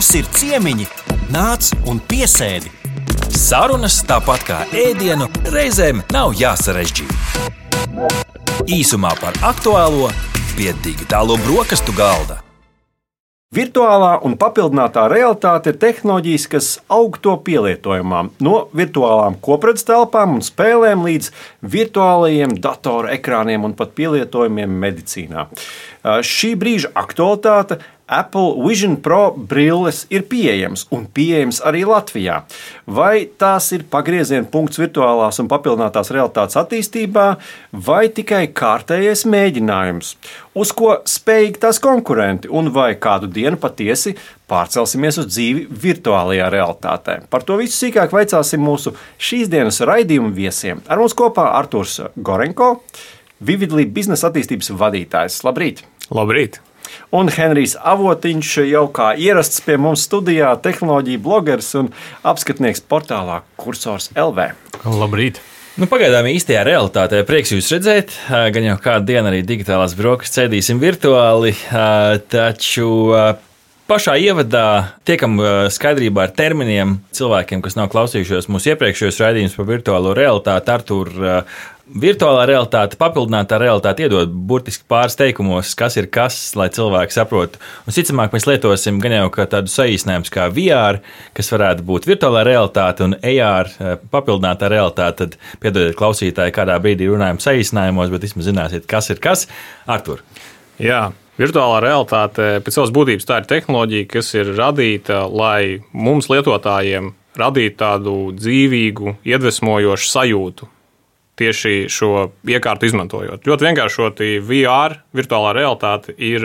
Mums ir ciemiņi, nāc un piesēdi. Sarunas tāpat kā ēdienu reizēm nav jāsarežģīta. Īsumā par aktuālo pie digitālo brokastu galda. Virtuālā un papildinātā realitāte ir tehnoloģijas, kas aug to pielietojumā. No virtuālām kopredzes telpām un spēlēm līdz virtuālajiem datoru ekrāniem un pat pielietojumiem medicīnā. Šī brīža aktualitāte Apple Vision Pro brilles ir pieejamas un pieejamas arī Latvijā. Vai tās ir pagrieziena punkts virtuālās un papildinātās realitātes attīstībā, vai tikai kārtējais mēģinājums, uz ko spējīgi tās konkurenti, un vai kādu dienu patiesi pārcelsimies uz dzīvi virtuālajā realitātē. Par to visu sīkāk vaicāsim mūsu šīs dienas raidījuma viesiem. Ar mums kopā Artūrs Gorenko, Vividlī biznesa attīstības vadītājs. Labrīt! Labrīt! Un Henrijs Avotiņš jau kā ierasts pie mums studijā, tehnoloģija blogeris un apskatnieks portālā Cursors LV. Labrīt! Nu, pagaidām īstajā realitātē prieks jūs redzēt. Gan jau kādu dienu arī digitālās brokastis cēdīsim virtuāli, taču pašā ievadā tiekam skaidrībā ar terminiem cilvēkiem, kas nav klausījušies mūsu iepriekšējos raidījumus par virtuālo realitāti. Artur, Virtuālā realitāte, papildinātā realitāte iedod burtiski pāris teikumos, kas ir kas, lai cilvēki saprotu. Un, ticamāk, mēs lietosim gan jau tādu saīsinājumu kā VR, kas varētu būt virtuālā realitāte, un AR, eh, papildinātā realitāte. Tad, piedodiet, klausītāji, kādā brīdī runājam saīsinājumos, bet vismaz zināsiet, kas ir kas. Artur. Jā, Virtuālā realitāte pēc savas būtības tā ir tehnoloģija, kas ir radīta, lai mums lietotājiem radītu tādu dzīvīgu, iedvesmojošu sajūtu tieši šo iekārtu izmantojot. Ļoti vienkāršoti VR, virtuālā realitāte, ir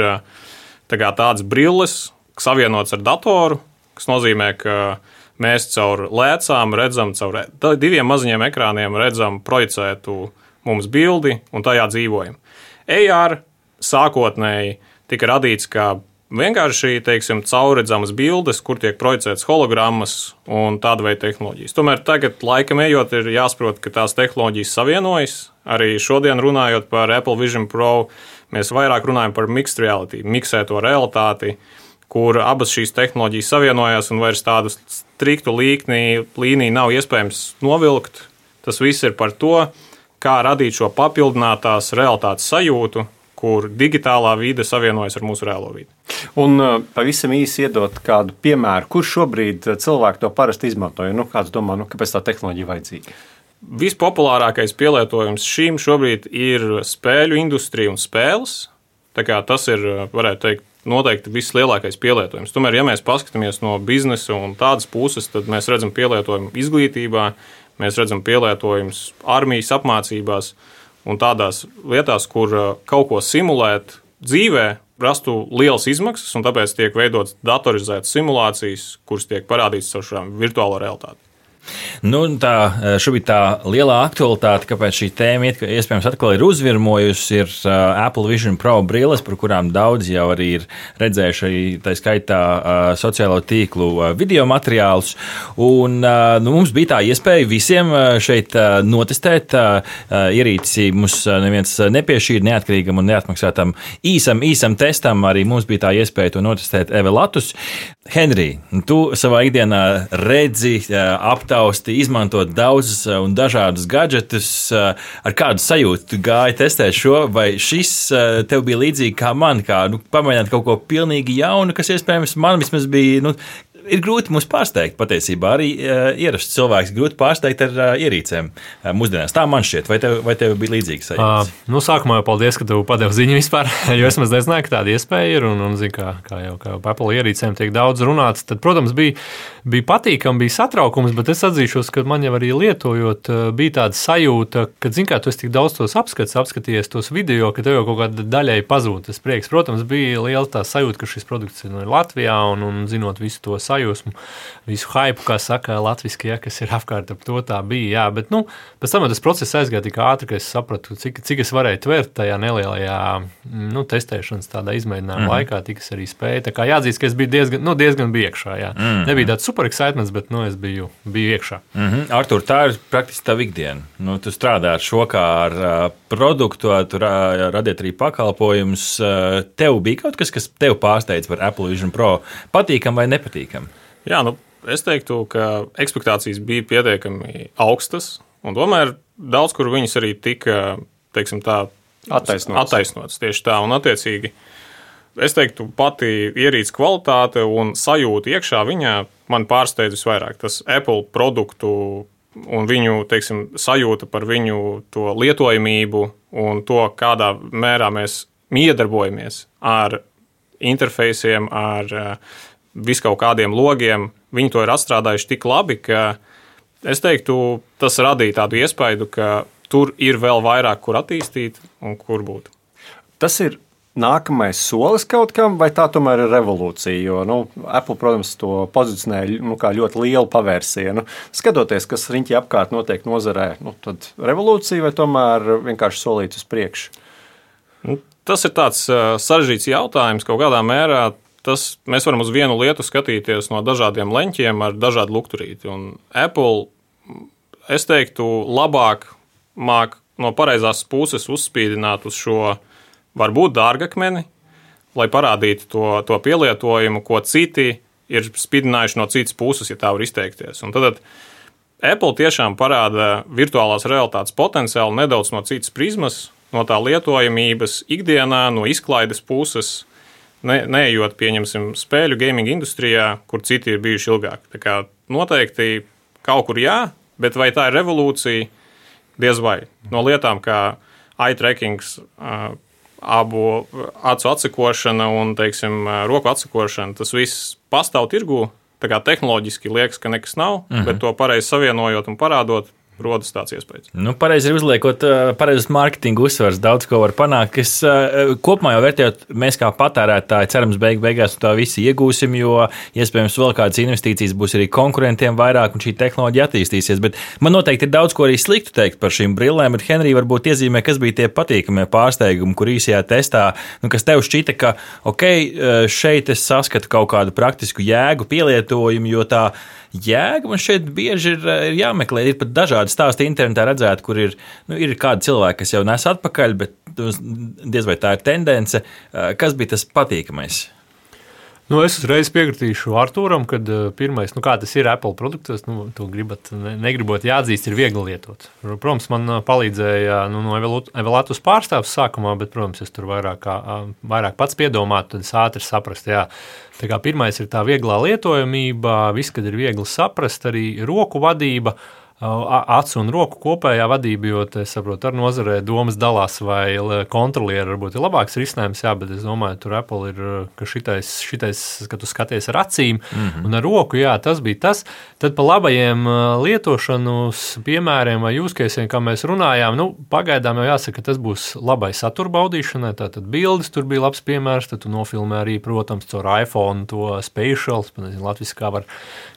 tā tādas brilles, kas savienotas ar datoru, kas nozīmē, ka mēs caur lēcām redzam, caur diviem maziņiem ekrāniem redzam projicētu mums bildi un tajā dzīvojam. AR sākotnēji tika radīts kā vienkārši teiksim, caurredzamas bildes, kur tiek projicētas hologrammas un tāda veida tehnoloģijas. Tomēr tagad, laikam ejot, ir jāsaprot, ka tās tehnoloģijas savienojas. Arī šodien runājot par Apple Vision Pro, mēs vairāk runājam par mixed reality, miksēto realitāti, kur abas šīs tehnoloģijas savienojas un vairs tādu striktu līkni, līniju nav iespējams novilkt. Tas viss ir par to, kā radīt šo papildinātās realitātes sajūtu, kur digitālā vide savienojas ar mūsu reālo vidi. Un uh, pavisam īsi iedot kādu piemēru, kurš šobrīd uh, cilvēki to parasti izmanto. Nu, kāds domā, nu, kāpēc tā tehnoloģija vajadzīga? Vispopulārākais pielietojums šīm šobrīd ir spēļu industrija un spēles. Tas ir, uh, varētu teikt, noteikti vislielākais pielietojums. Tomēr, ja mēs paskatāmies no biznesa un tādas puses, tad mēs redzam pielietojumu izglītībā, mēs redzam pielietojumus armijas apmācībās, uh, un tādās lietās, kur uh, kaut ko simulēt dzīvē, rastu lielas izmaksas, un tāpēc tiek veidotas datorizētas simulācijas, kuras tiek parādītas caur šām virtuālo realitāti. Nu, tā eh, šobrīd tā lielā aktualitāte, kāpēc šī tēma iespējams atkal ir uzvirmojusi, ir uh, Apple Vision Pro brilles, par kurām daudz jau arī ir redzējuši, tā skaitā uh, sociālo tīklu video materiālus. Un, nu, mums bija tā iespēja visiem šeit notestēt ierīci. Mums neviens nepiešķīra neatkarīgam un neatmaksātam īsam, īsam testam. Arī mums bija tā iespēja to notestēt Evelatus. Henrij, tu savā ikdienā redzi aptā iztausti, izmantot daudzus un dažādus gadgetus. Ar kādu sajūtu tu gāji testēt šo, vai šis tev bija līdzīgi kā man, kā nu, pamēģināt kaut ko pilnīgi jaunu, kas iespējams man vismaz bija nu, ir grūti mūs pārsteigt. Patiesībā arī uh, ierasts cilvēks grūti pārsteigt ar uh, ierīcēm uh, mūsdienās. Tā man šķiet, vai tev, vai tev bija līdzīgs? Uh, nu, sākumā jau paldies, ka tu padevi ziņu vispār, jo es nezināju, ka tāda iespēja ir. Un, un zinu, kā, kā jau kā Apple ierīcēm tiek daudz runāts, tad, protams, bija, bija patīkami, bija satraukums, bet es atzīšos, ka man jau arī lietojot, bija tāda sajūta, ka, zini, kā tu esi tik daudz tos apskats, apskatījies tos video, ka tev jau kaut kāda daļai pazūd tas prieks. Protams, bija liela tā sajūta, ka šis produkts ir no Latvijā un, un zinot visu to sajūsmu, visu hypu, kā saka Latvijas, ja, kas ir apkārt ap to tā bija. Jā, bet nu, pēc tam tas process aizgāja tik ātri, ka es sapratu, cik, cik es varēju tvert tajā nelielajā nu, testēšanas tādā izmēģinājuma mm laikā, tik es arī spēju. Tā kā jāatzīst, ka es biju diezgan, nu, diezgan biju iekšā. Jā. Mm. Nebija tāds super excitements, bet nu, es biju, biju iekšā. Mm -hmm. Artur, tā ir praktiski tava ikdiena. Nu, tu strādā ar šo kā ar uh, produktu, tu uh, radiet arī pakalpojumus. Uh, tev bija kaut kas, kas tev pārsteidz par Apple Vision Pro? Patīkam vai nepatīkam? Jā, nu, es teiktu, ka expectācijas bija pietiekami augstas, un tomēr daudz kur viņas arī tika teiksim, tā, attaisnotas. attaisnotas. Tieši tā, un attiecīgi. Es teiktu, pati ierīces kvalitāte un sajūta iekšā viņā man pārsteidz visvairāk. Tas Apple produktu un viņu teiksim, sajūta par viņu lietojamību un to, kādā mērā mēs iedarbojamies ar interfeisiem, ar uh, viskaut kādiem logiem, viņi to ir atstrādājuši tik labi, ka es teiktu, tas radīja tādu iespaidu, ka tur ir vēl vairāk, kur attīstīt un kur būt. Tas ir nākamais solis kaut kam, vai tā tomēr ir revolūcija? Jo nu, Apple, protams, to pozicionē nu, kā ļoti lielu pavērsienu. Skatoties, kas riņķī apkārt notiek nozarē, nu, tad revolūcija vai tomēr vienkārši solīt uz priekšu? Nu, tas ir tāds uh, sarežģīts jautājums kaut kādā mērā tas mēs varam uz vienu lietu skatīties no dažādiem leņķiem ar dažādu lukturīti. Un Apple, es teiktu, labāk māk no pareizās puses uzspīdināt uz šo varbūt dārgakmeni, lai parādītu to, to pielietojumu, ko citi ir spīdinājuši no citas puses, ja tā var izteikties. Un tad Apple tiešām parāda virtuālās realitātes potenciālu nedaudz no citas prizmas, no tā lietojamības ikdienā, no izklaides puses ne, neejot, pieņemsim, spēļu gaming industrijā, kur citi ir bijuši ilgāk. Tā kā noteikti kaut kur jā, bet vai tā ir revolūcija? Diez vai. No lietām kā eye tracking, abu acu atsekošana un, teiksim, roku atsekošana, tas viss pastāv tirgū. Tā kā tehnoloģiski liekas, ka nekas nav, mm -hmm. bet to pareizi savienojot un parādot, rodas tāds iespējas. Nu, pareizi ir uzliekot, pareizes mārketinga uzsvars, daudz ko var panākt. Kas kopumā jau vērtējot, mēs kā patērētāji cerams, beig beigās tā visi iegūsim, jo iespējams vēl kādas investīcijas būs arī konkurentiem vairāk un šī tehnoloģija attīstīsies. Bet man noteikti ir daudz ko arī sliktu teikt par šīm brillēm, bet Henrija varbūt iezīmē, kas bija tie patīkamie pārsteigumi, kur īsajā testā, nu, kas tev šķita, ka ok, šeit es saskatu kaut kādu praktisku jēgu pielietojumu, jo tā jēga man šeit bieži ir, ir jāmeklē. Ir pat dažādi stāsti internetā redzēt, kur ir, nu, ir kādi cilvēki, kas jau nes atpakaļ, bet nu, diez vai tā ir tendence. Kas bija tas patīkamais? Nu, es uzreiz piekritīšu Arthūram, ka uh, pirmais, nu, kā tas ir Apple produktos, nu, to gribat, ne, negribot jāatzīst, ir viegli lietot. Protams, man palīdzēja nu, no Evelātus pārstāvs sākumā, bet, protams, es tur vairāk, vairāk pats piedomātu, tad es ātri saprast, jā. Tā kā pirmais ir tā vieglā lietojamība, viss, kad ir viegli saprast, arī roku vadība. Uh, acu un roku kopējā vadība, jo saprotu, ar nozarē domas dalās, vai kontrolieri varbūt ir labāks risinājums, jā, bet es domāju, tur Apple ir, ka šitais, šitais ka tu skaties ar acīm mm -hmm. un ar roku, jā, tas bija tas. Tad pa labajiem lietošanas piemēriem vai jūskaisiem, kā mēs runājām, nu, pagaidām jau jāsaka, ka tas būs labai satura baudīšanai, tātad bildes tur bija labs piemērs, tad tu nofilmē arī, protams, caur iPhone to spatial, nezinu, latviski kā var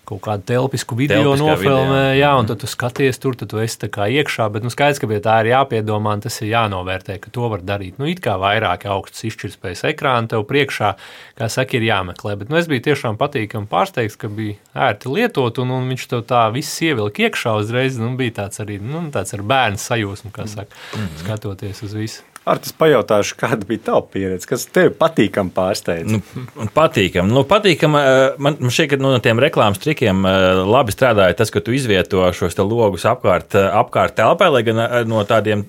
kaut kādu telpisku video Telpiskā nofilmē, video. jā, un tad tu skaties tur, tad tu esi tā kā iekšā, bet nu, skaidrs, ka pie tā ir jāpiedomā, un tas ir jānovērtē, ka to var darīt. Nu, it kā vairāk augsts izšķirtspējas ekrāna tev priekšā, kā saka, ir jāmeklē, bet nu, es biju tiešām patīkami pārsteigts, ka bija ērti lietot, un, un viņš tev tā viss ievilka iekšā uzreiz, nu, bija tāds arī, nu, tāds ar bērnu sajūsmu, kā saka, mm skatoties uz visu. Ar tas pajautāšu, kāda bija tava pieredze, kas tev patīkami pārsteidz? Nu, patīkami. Nu, patīkam, eh, man šķiet, ka nu, no tiem reklāmas trikiem eh, labi strādāja tas, ka tu izvieto šos logus apkārt, eh, apkārt telpai, lai gan no tādiem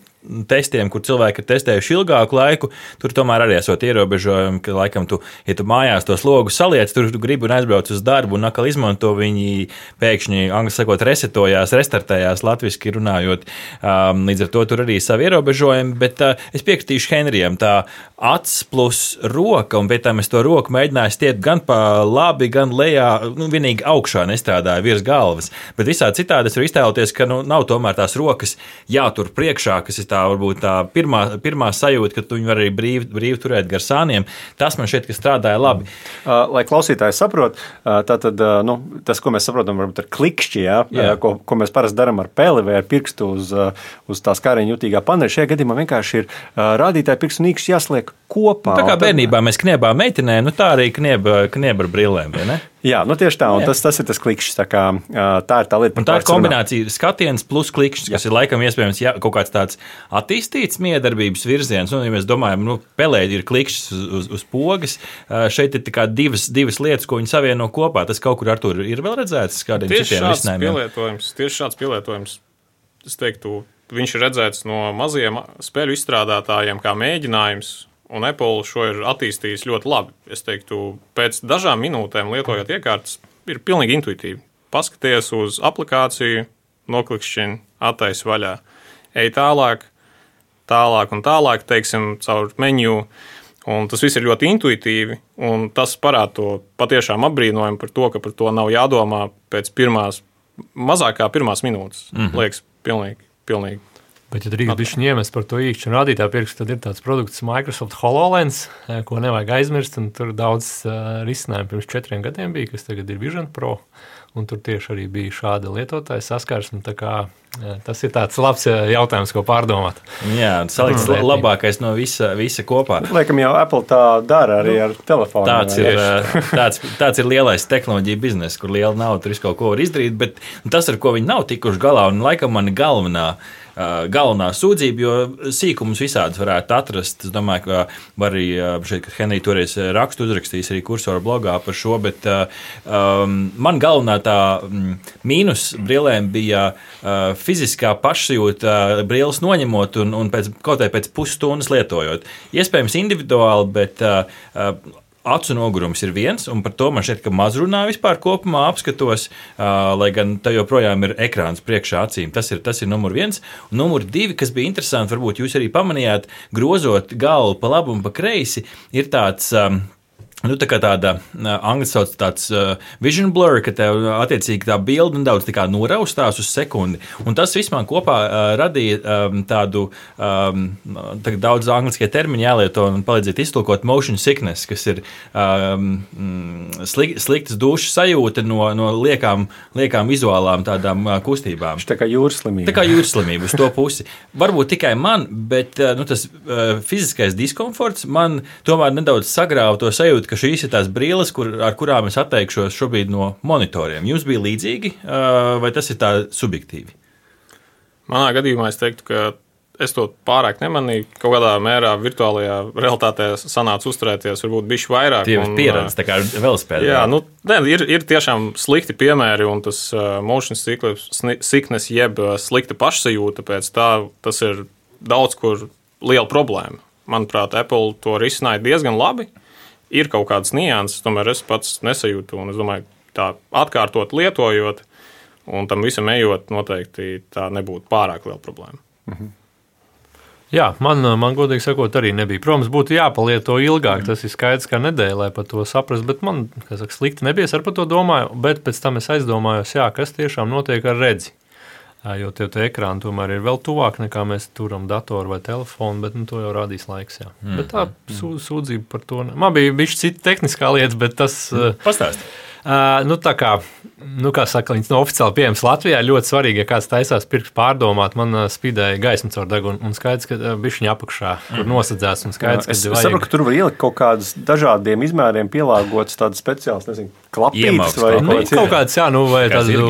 testiem, kur cilvēki ir testējuši ilgāku laiku, tur tomēr arī esot ierobežojumi, ka, laikam, tu, ja tu mājās tos logus saliec, tur tu gribi un aizbrauc uz darbu un atkal izmanto viņi pēkšņi, angļu sakot, resetojās, restartējās, latviski runājot. Um, līdz ar to tur arī savi ierobežojumi, bet uh, es piekritīšu Henrijam, tā acs plus roka, un pēc tam es to roku mēģināju stiept gan pa labi, gan lejā, nu, vienīgi augšā nestrādāju virs galvas, bet visā citādi es varu iztēloties, ka nu, nav tomēr tās rokas jātur priekšā, kas ir tā varbūt tā pirmā, pirmā sajūta, ka tu viņu arī brīvi, brīvi turēt gar sāniem. Tas man šķiet, ka strādāja labi. Uh, lai klausītājs saprot, uh, tātad, uh, nu, tas, ko mēs saprotam, varbūt ar klikšķi, ja, Jā. ko, ko mēs parasti darām ar peli vai ar pirkstu uz, uz tās kāriņa jutīgā paneļa. Šajā gadījumā vienkārši ir rādītāji pirkstu nīkšķi jāsliek kopā. Tā kā un bērnībā mēs kniebām meitenēm, nu tā arī knieba, knieba ar brillēm. vai ne? Jā, nu tieši tā, un Jā. tas, tas ir tas klikšķis. Tā, kā, tā ir tā lieta, Un tā ir kombinācija skatiens plus klikšķis, kas ir laikam iespējams jā, kaut kāds tāds attīstīts miedarbības virziens. Nu, ja mēs domājam, nu, pelēdi ir klikšķis uz, uz, uz pogas, šeit ir divas, divas lietas, ko viņi savieno kopā. Tas kaut kur ar to ir vēl redzēts, kādiem Tieši citiem risinājumiem. tieši šāds pielietojums, es teiktu, viņš ir redzēts no maziem spēļu izstrādātājiem kā mēģinājums. Un Apple šo ir attīstījis ļoti labi. Es teiktu, pēc dažām minūtēm lietojot iekārtas, ir pilnīgi intuitīvi. Paskaties uz aplikāciju, noklikšķini, attaisi vaļā. Ej tālāk, tālāk un tālāk, teiksim, caur menu. Un tas viss ir ļoti intuitīvi, un tas parāda to patiešām apbrīnojumu par to, ka par to nav jādomā pēc pirmās, mazākā pirmās minūtes. Mm -hmm. Liekas, pilnīgi, pilnīgi. Bet, ja drīkst būt iemest par to īkšķi un rādītāju pirkstu, tad ir tāds produkts Microsoft HoloLens, eh, ko nevajag aizmirst. Tur daudz uh, risinājumu pirms četriem gadiem bija, kas tagad ir Vision Pro. Un tur tieši arī bija šāda lietotāja saskarsme. Eh, Tas ir tāds labs eh, jautājums, ko pārdomāt. Jā, salikts Mm. labākais no visa, visa kopā. Laikam jau Apple tā dara arī ar telefonu. Tāds ir, ā, tāds, tāds ir lielais tehnoloģija bizness, kur liela nauda tur kaut ko var izdarīt, bet tas, ar ko viņi nav tikuši galā, un laikam man galvenā. ā, Galvenā sūdzība, jo sīkumus visādus varētu atrast. Es domāju, ka var arī šeit, kad Henrija toreiz rakstu uzrakstījis arī kursora blogā par šo, bet um, man galvenā tā mm, mīnus brillēm bija uh, fiziskā pašsajūta, brilles noņemot un, un pēc, kaut vai pēc pusstundas lietojot. Iespējams, individuāli, bet Acu nogurums ir viens, un par to man šķiet, ka maz runā vispār kopumā apskatos, lai gan tā joprojām ir ekrāns priekšā acīm. Tas ir, tas ir numur viens. Un numur divi, kas bija interesanti, varbūt jūs arī pamanījāt, grozot galvu pa labi un pa kreisi, ir tāds. Nu, tā kā tāda angļu sauc tāds uh, vision blur, ka tev attiecīgi tā bilde nedaudz noraustās uz sekundi. Un tas viss man kopā uh, radīja um, tādu um, tā daudz angļuiskie termini jālieto un palīdzēt iztulkot motion sickness, kas ir um, mm, slik, sliktas dušas sajūta no, no liekām, liekām vizuālām tādām uh, kustībām. Tā kā jūras slimība. Tā kā jūras slimība uz to pusi. Varbūt tikai man, bet eh, nu, tas uh, fiziskais diskomforts man tomēr nedaudz sagrāva to sajūtu, ka šīs ir tās brīles, kur, ar kurām es atteikšos šobrīd no monitoriem. Jums bija līdzīgi, uh, vai tas ir tā subjektīvi? Manā gadījumā es teiktu, ka es to pārāk nemanīju. Kaut kādā mērā virtuālajā realitātē sanāca uzturēties, varbūt bišķi vairāk. Tie ir un, pieredze, tā kā velospēdā. Jā, nu, ne, ir, ir tiešām slikti piemēri, un tas uh, motion sickness, jeb uh, slikta pašsajūta pēc tā, tas ir daudz kur liela problēma. Manuprāt, Apple to risināja diezgan labi. Ir kaut kādas nianses, tomēr es pats nesajūtu, un es domāju, tā atkārtot lietojot, un tam visam ejot, noteikti tā nebūtu pārāk liela problēma. Jā, man, man godīgi sakot, arī nebija. Protams, būtu jāpalieto ilgāk. Tas ir skaidrs, ka nedēļa, lai par to saprastu. Bet man, kā saka, slikti nebija. Es par to domāju, bet pēc tam es aizdomājos, jā, kas tiešām notiek ar redzi. Jo tie, ekrāni tomēr ir vēl tuvāk nekā mēs turam datoru vai telefonu, bet nu, to jau rādīs laiks. Jā. Mm. Bet tā sū- sūdzība par to. Man bija bijusi cita tehniskā lieta, bet tas. Mm. Pastāstiet. Nu, tā kā, nu, kā saka, viņš nav oficiāli pieejams Latvijā. Ļoti svarīgi, ja kāds taisās pirkt pārdomāt, man spīdēja gaisma caur degunu. Un skaidrs, ka viņš viņa apakšā tur nosadzās. Un skaidrs, Es, ka es saprotu, ka tur var ielikt kaut kādus dažādiem izmēriem pielāgotas tādas speciālas, nezinu, klapītes Iemauks vai kaut Nu, kaut kaut kāds, jā, nu, vai tādu,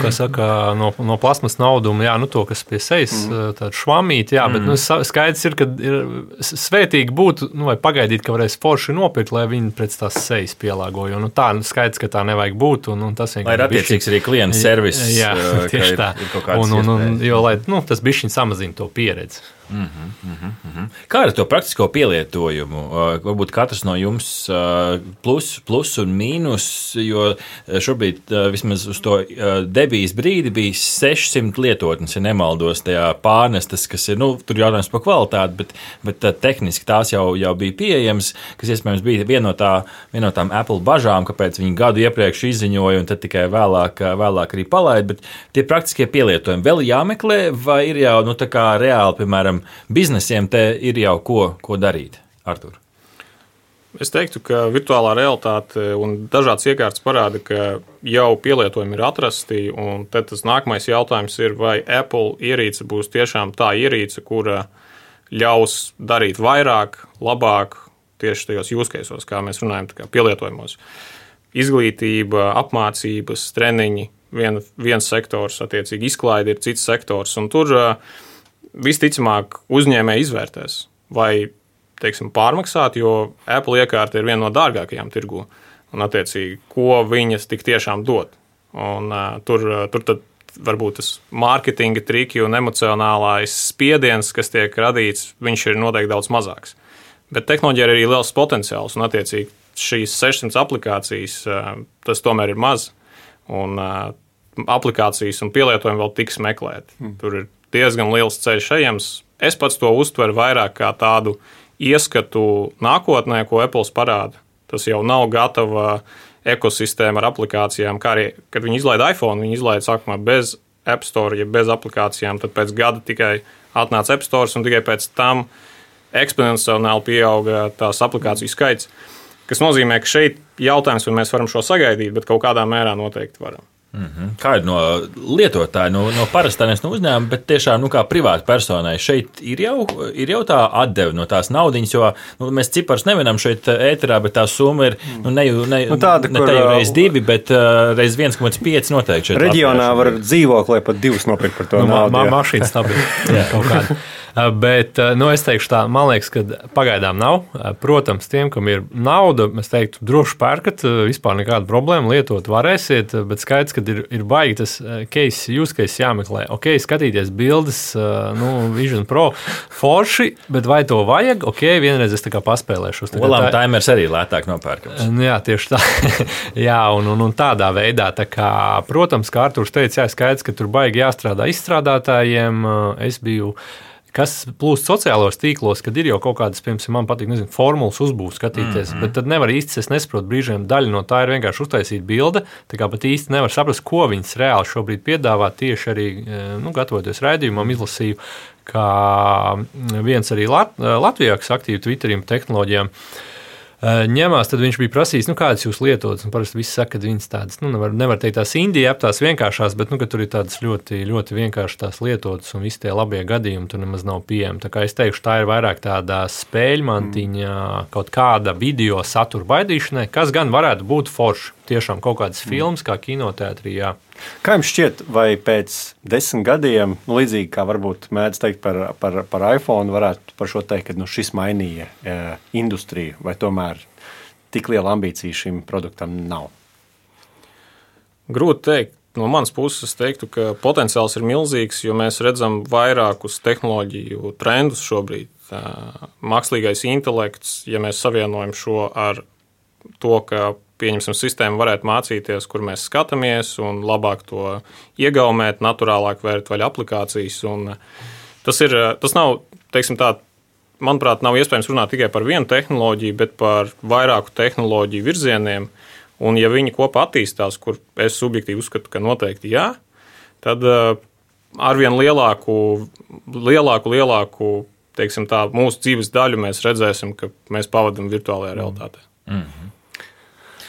kā saka, no, no plasmas naudumu, jā, nu, to, kas pie sejas, mm. tādu švamīti, jā, bet, nu, sa- skaidrs ir, ka ir svētīgi būtu, nu, vai pagaidīt, ka varēs forši nopirkt, lai viņi pēc tās sejas pielāgo, jo, nu, tā, nu, skaidrs, ka tā nevajag būt, un, un tas Lai ir vienkārši bišķi- attiecīgs arī klienta servis. Jā, ka tieši ir- tā. ir Un, un, un, jo, lai, nu, tas bišķiņ samazina to pieredzi. Kā ar to praktisko pielietojumu? Uh, Varbūt katrs no jums uh, plus, plus un mīnus, jo šobrīd uh, vismaz uz to uh, debijas brīdi bija 600 lietotnes, ja nemaldos, tajā pārnestas, kas ir, nu, tur jautājums par kvalitāti, bet, bet uh, tehniski tās jau, jau bija pieejamas, kas iespējams bija viena no, tā, viena no tām Apple bažām, kāpēc viņi gadu iepriekš izziņoja un tad tikai vēlāk, uh, vēlāk arī palaida. Bet tie praktiskie pielietojumi vēl jāmeklē, vai ir jau nu, tā kā reāli, piemēram, biznesiem te ir jau ko, ko darīt? Artur. Es teiktu, ka virtuālā realitāte un dažādas iekārtas parāda, ka jau pielietojumi ir atrasti. Tad tas nākamais jautājums ir, vai Apple ierīce būs tiešām tā ierīce, kura ļaus darīt vairāk, labāk tieši tajos jūskaisos, kā mēs runājam, kā pielietojumos. Izglītība, apmācības, treniņi, vien, viens sektors, attiecīgi izklaide ir cits sektors. Un tur uh, visticamāk uzņēmēji izvērtēs, vai teiksim, pārmaksāt, jo Apple iekārta ir viena no dārgākajām tirgu. Un, attiecīgi, ko viņas tik tiešām dod. Un, uh, tur, uh, tur tad varbūt tas mārketinga triki un emocionālais spiediens, kas tiek radīts, viņš ir noteikti daudz mazāks. Bet tehnoloģija ir arī liels potenciāls, un, attiecīgi, šīs 600 aplikācijas, uh, tas tomēr ir maz. Un, uh, aplikācijas un pielietojumi vēl tiks meklēti. Mm. Tur ir diezgan liels ceļš ejams. Es pats to uztveru vairāk kā tādu ieskatu nākotnē, ko Apple parāda. Tas jau nav gatava ekosistēma ar aplikācijām, kā arī, kad viņi izlaiž iPhone, viņi izlaiž sākumā bez App Store, ja bez aplikācijām, tad pēc gada tikai atnāca App Store un tikai pēc tam eksponenciāli pieauga tās aplikāciju skaits. Tas nozīmē, ka šeit jautājums, vai mēs varam šo sagaidīt, bet kaut kādā mērā noteikti varam. Mm -hmm. Kā ir no lietotāja, no, no parastā no uzņēmuma, bet tiešām nu, kā privāta personai šeit ir jau, ir jau tā atdeve no tās naudas, jo nu, mēs ciparus nevienam šeit ēterā, bet tā summa ir nu, ne, ne, nu, tāda, ne kur, jau reiz divi, bet uh, reiz 1,5 noteikti. Reģionā var dzīvoklī pat divus nopirkt par to nu, naudu. Ma, ma, mašīnas stabili kaut kāda. Bet nu, es teikšu, tā, man liekas, ka pagaidām nav. Protams, tiem, kam ir nauda, es teiktu, droši pērkat, vispār nekāda problēma lietot varēsiet, bet skaidrs, ka ir, ir baigi tas case, use case jāmeklē. Ok, skatīties bildes, nu, Vision Pro forši, bet vai to vajag? Ok, vienreiz es tā kā paspēlēšu. Tā Olām timers arī lētāk nopērkams. Jā, tieši tā. jā, un, un, un tādā veidā, tā kā, protams, kā Arturs teica, jā, skaidrs, ka tur baigi jāstrādā izstrādātājiem. Es biju kas plūst sociālajos tīklos, kad ir jau kaut kādas, piemēram, man patīk, nezinu, formulas uzbūves skatīties, mm -hmm. bet tad nevar īsti, es nesaprotu, brīžiem daļa no tā ir vienkārši uztaisīt bilde, tā kā pat īsti nevar saprast, ko viņas reāli šobrīd piedāvā tieši arī, nu, gatavoties raidījumam, izlasīju, kā viens arī Lat Latvijā, kas aktīvi Twitterim tehnoloģijām, uh, ņemās, tad viņš bija prasījis, nu, kādas jūs lietojat. Parasti viss saka, ka viņas tādas, nu, nevar, nevar teikt, tās indija aptās vienkāršās, bet, nu, tur ir tādas ļoti, ļoti vienkāršas lietotas un visi tie labie gadījumi tur nemaz nav pieejami. Tā kā es teikšu, tā ir vairāk tāda spēļmantiņa, mm. kaut kāda video satura baidīšanai, kas gan varētu būt forši. Tiešām kaut kādas mm. filmas, kā kinoteātrī, jā. Kā jums šķiet, vai pēc desmit gadiem, nu, līdzīgi kā varbūt mēdz teikt par, par, par iPhone, varētu par šo teikt, ka nu, šis mainīja e, industriju, vai tomēr tik liela ambīcija šim produktam nav? Grūti teikt. No manas puses, es teiktu, ka potenciāls ir milzīgs, jo mēs redzam vairākus tehnoloģiju trendus šobrīd. Mākslīgais intelekts, ja mēs savienojam šo ar to, ka pieņemsim, sistēma varētu mācīties, kur mēs skatāmies, un labāk to iegaumēt, naturālāk vērt vaļā aplikācijas. Un tas, ir, tas nav, teiksim, tā, manuprāt, nav iespējams runāt tikai par vienu tehnoloģiju, bet par vairāku tehnoloģiju virzieniem. Un, ja viņi kopā attīstās, kur es subjektīvi uzskatu, ka noteikti jā, tad arvien lielāku, lielāku, lielāku teiksim, tā, mūsu dzīves daļu mēs redzēsim, ka mēs pavadām virtuālajā realitātē. Mm -hmm.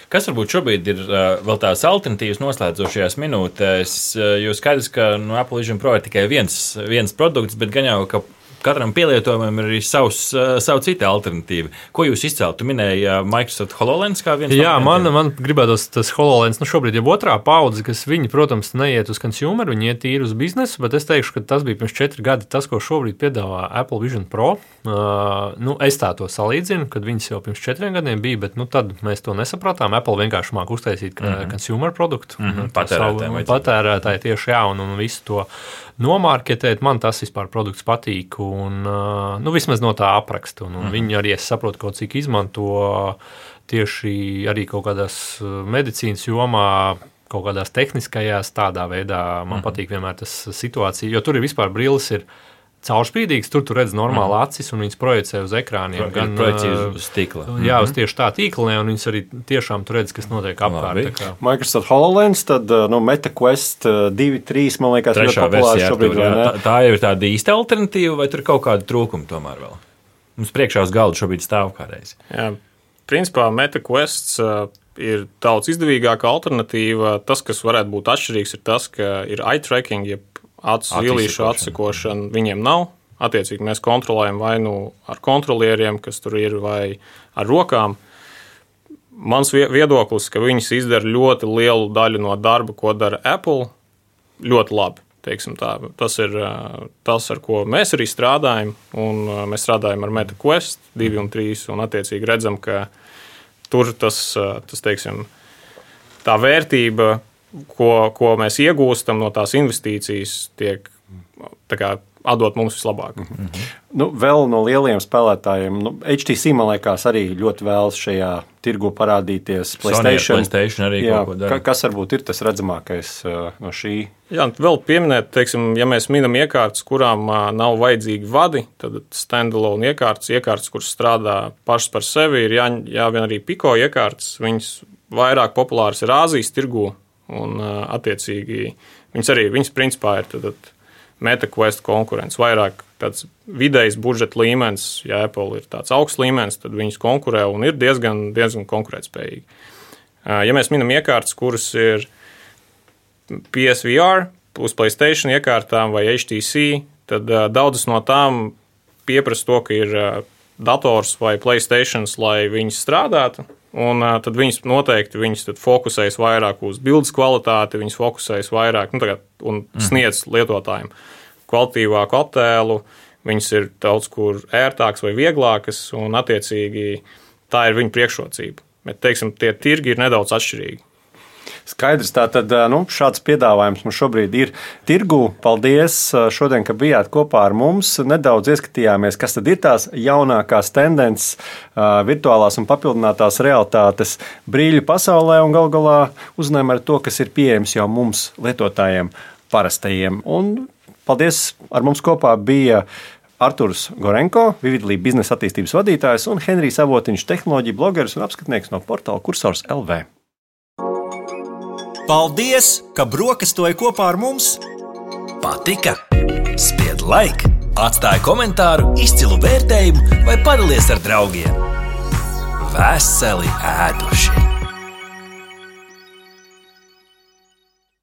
Kas varbūt šobrīd ir vēl tās alternatīvas noslēdzošajās minūtēs? Jo skaidrs, ka no nu, Apple Vision Pro ir tikai viens, viens produkts, bet gan jau, ka katram pielietojumam ir arī savs, uh, savu citu alternatīvu. Ko jūs izcēlāt? Jūs minējāt uh, Microsoft HoloLens kā viens no tādiem? Jā, man, man gribētos tas HoloLens, nu šobrīd jau otrā paudze, kas viņi, protams, neiet uz consumer, viņi iet tīri uz biznesu, bet es teikšu, ka tas bija pirms četri gadi tas, ko šobrīd piedāvā Apple Vision Pro. Uh, nu, es tā to salīdzinu, kad viņas jau pirms četriem gadiem bija, bet nu, tad mēs to nesapratām. Apple vienkārši māk uztaisīt mm -hmm. consumer produktu. Mm -hmm. Patērētāji, patērētāji tieši jā, un, un visu to nomārketēt. Man tas vispār produkts patīk. Un nu, vismaz no tā apraksta. Un, un mm -hmm. Viņi arī, es saprotu, kaut cik izmanto tieši arī kaut kādās medicīnas jomā kaut kādās tehniskajās, tādā veidā man mm -hmm. patīk vienmēr tas situācija, jo tur ir vispār brilles. Ir, caurspīdīgs. Tur tu redz normāli mm. acis un viņas projicē uz ekrāniem. Pro, gan projicē uz tīkla. Jā, uz mhm. tieši tā tīklā, un viņas arī tiešām tur redz, kas notiek apkārt. Microsoft HoloLens, tad nu, MetaQuest 2, 3, man liekas, ir populārs šobrīd. Tur, jā, tā, tā jau ir tāda īsta alternatīva, vai tur ir kaut kāda trūkuma tomēr vēl? Mums priekšā uz galda šobrīd stāv kādreiz. Jā, principā MetaQuest. Uh, ir daudz izdevīgāka alternatīva. Tas, kas varētu būt atšķirīgs, ir tas, ka ir eye tracking, jeb acu vilīšu atsekošana viņiem nav. Attiecīgi mēs kontrolējam vai nu ar kontrolieriem, kas tur ir, vai ar rokām. Mans viedoklis, ka viņas izdara ļoti lielu daļu no darba, ko dara Apple, ļoti labi. Tas ir tas, ar ko mēs arī strādājam. Mēs strādājam ar MetaQuest 2 un 3, un attiecīgi redzam, ka tur tas, tas teiksim, tā vērtība ko, ko mēs iegūstam no tās investīcijas, tiek kā, atdot mums vislabāk. Mm -hmm. nu, vēl no lieliem spēlētājiem, nu, HTC man liekas, arī ļoti vēlas šajā tirgu parādīties. PlayStation, PlayStation arī jā, ka, kas varbūt ir tas redzamākais uh, no šī? Jā, vēl pieminēt, teiksim, ja mēs minam iekārtas, kurām uh, nav vajadzīgi vadi, tad standalone iekārtas, iekārtas, kuras strādā pašas par sevi, ir jā, jāvien arī piko iekārtas. Viņas vairāk populāras ir Āzijas tirgu Un, attiecīgi, viņas arī viņas principā ir tad, tad MetaQuest konkurence. Vairāk tāds vidējs budžeta līmenis, ja Apple ir tāds augsts līmenis, tad viņas konkurē un ir diezgan, diezgan konkurētspējīgi. Ja mēs minam iekārtas, kuras ir PSVR, uz Playstation iekārtām vai HTC, tad daudzas no tām pieprasa to, ka ir dators vai Playstation, lai viņas strādātu. Un uh, tad viņas noteikti viņas fokusējas vairāk uz bildes kvalitāti, viņas fokusējas vairāk nu, tagad, un mm. sniedz lietotājiem kvalitīvāku attēlu. Viņas ir daudz kur ērtākas vai vieglākas, un attiecīgi tā ir viņu priekšrocība. Bet, teiksim, tie tirgi ir nedaudz atšķirīgi. Skaidrs, tātad nu, šāds piedāvājums mums šobrīd ir tirgu. Paldies šodien, ka bijāt kopā ar mums. Nedaudz ieskatījāmies, kas tad ir tās jaunākās tendences, virtuālās un papildinātās realitātes brīļu pasaulē un gal galā uzzinājām ar to, kas ir pieejams jau mums, lietotājiem, parastajiem. Un paldies! Ar mums kopā bija Arthurs Gorenko, Vividlī biznesa attīstības vadītājs un Henrijs Avotiņš, tehnoloģija blogeris un apskatnieks no portāla Cursors LV. Paldies, ka brokastoji kopā ar mums! Patika! Spied laiku, atstāja komentāru, izcilu vērtējumu vai padalies ar draugiem! Veseli ēduši!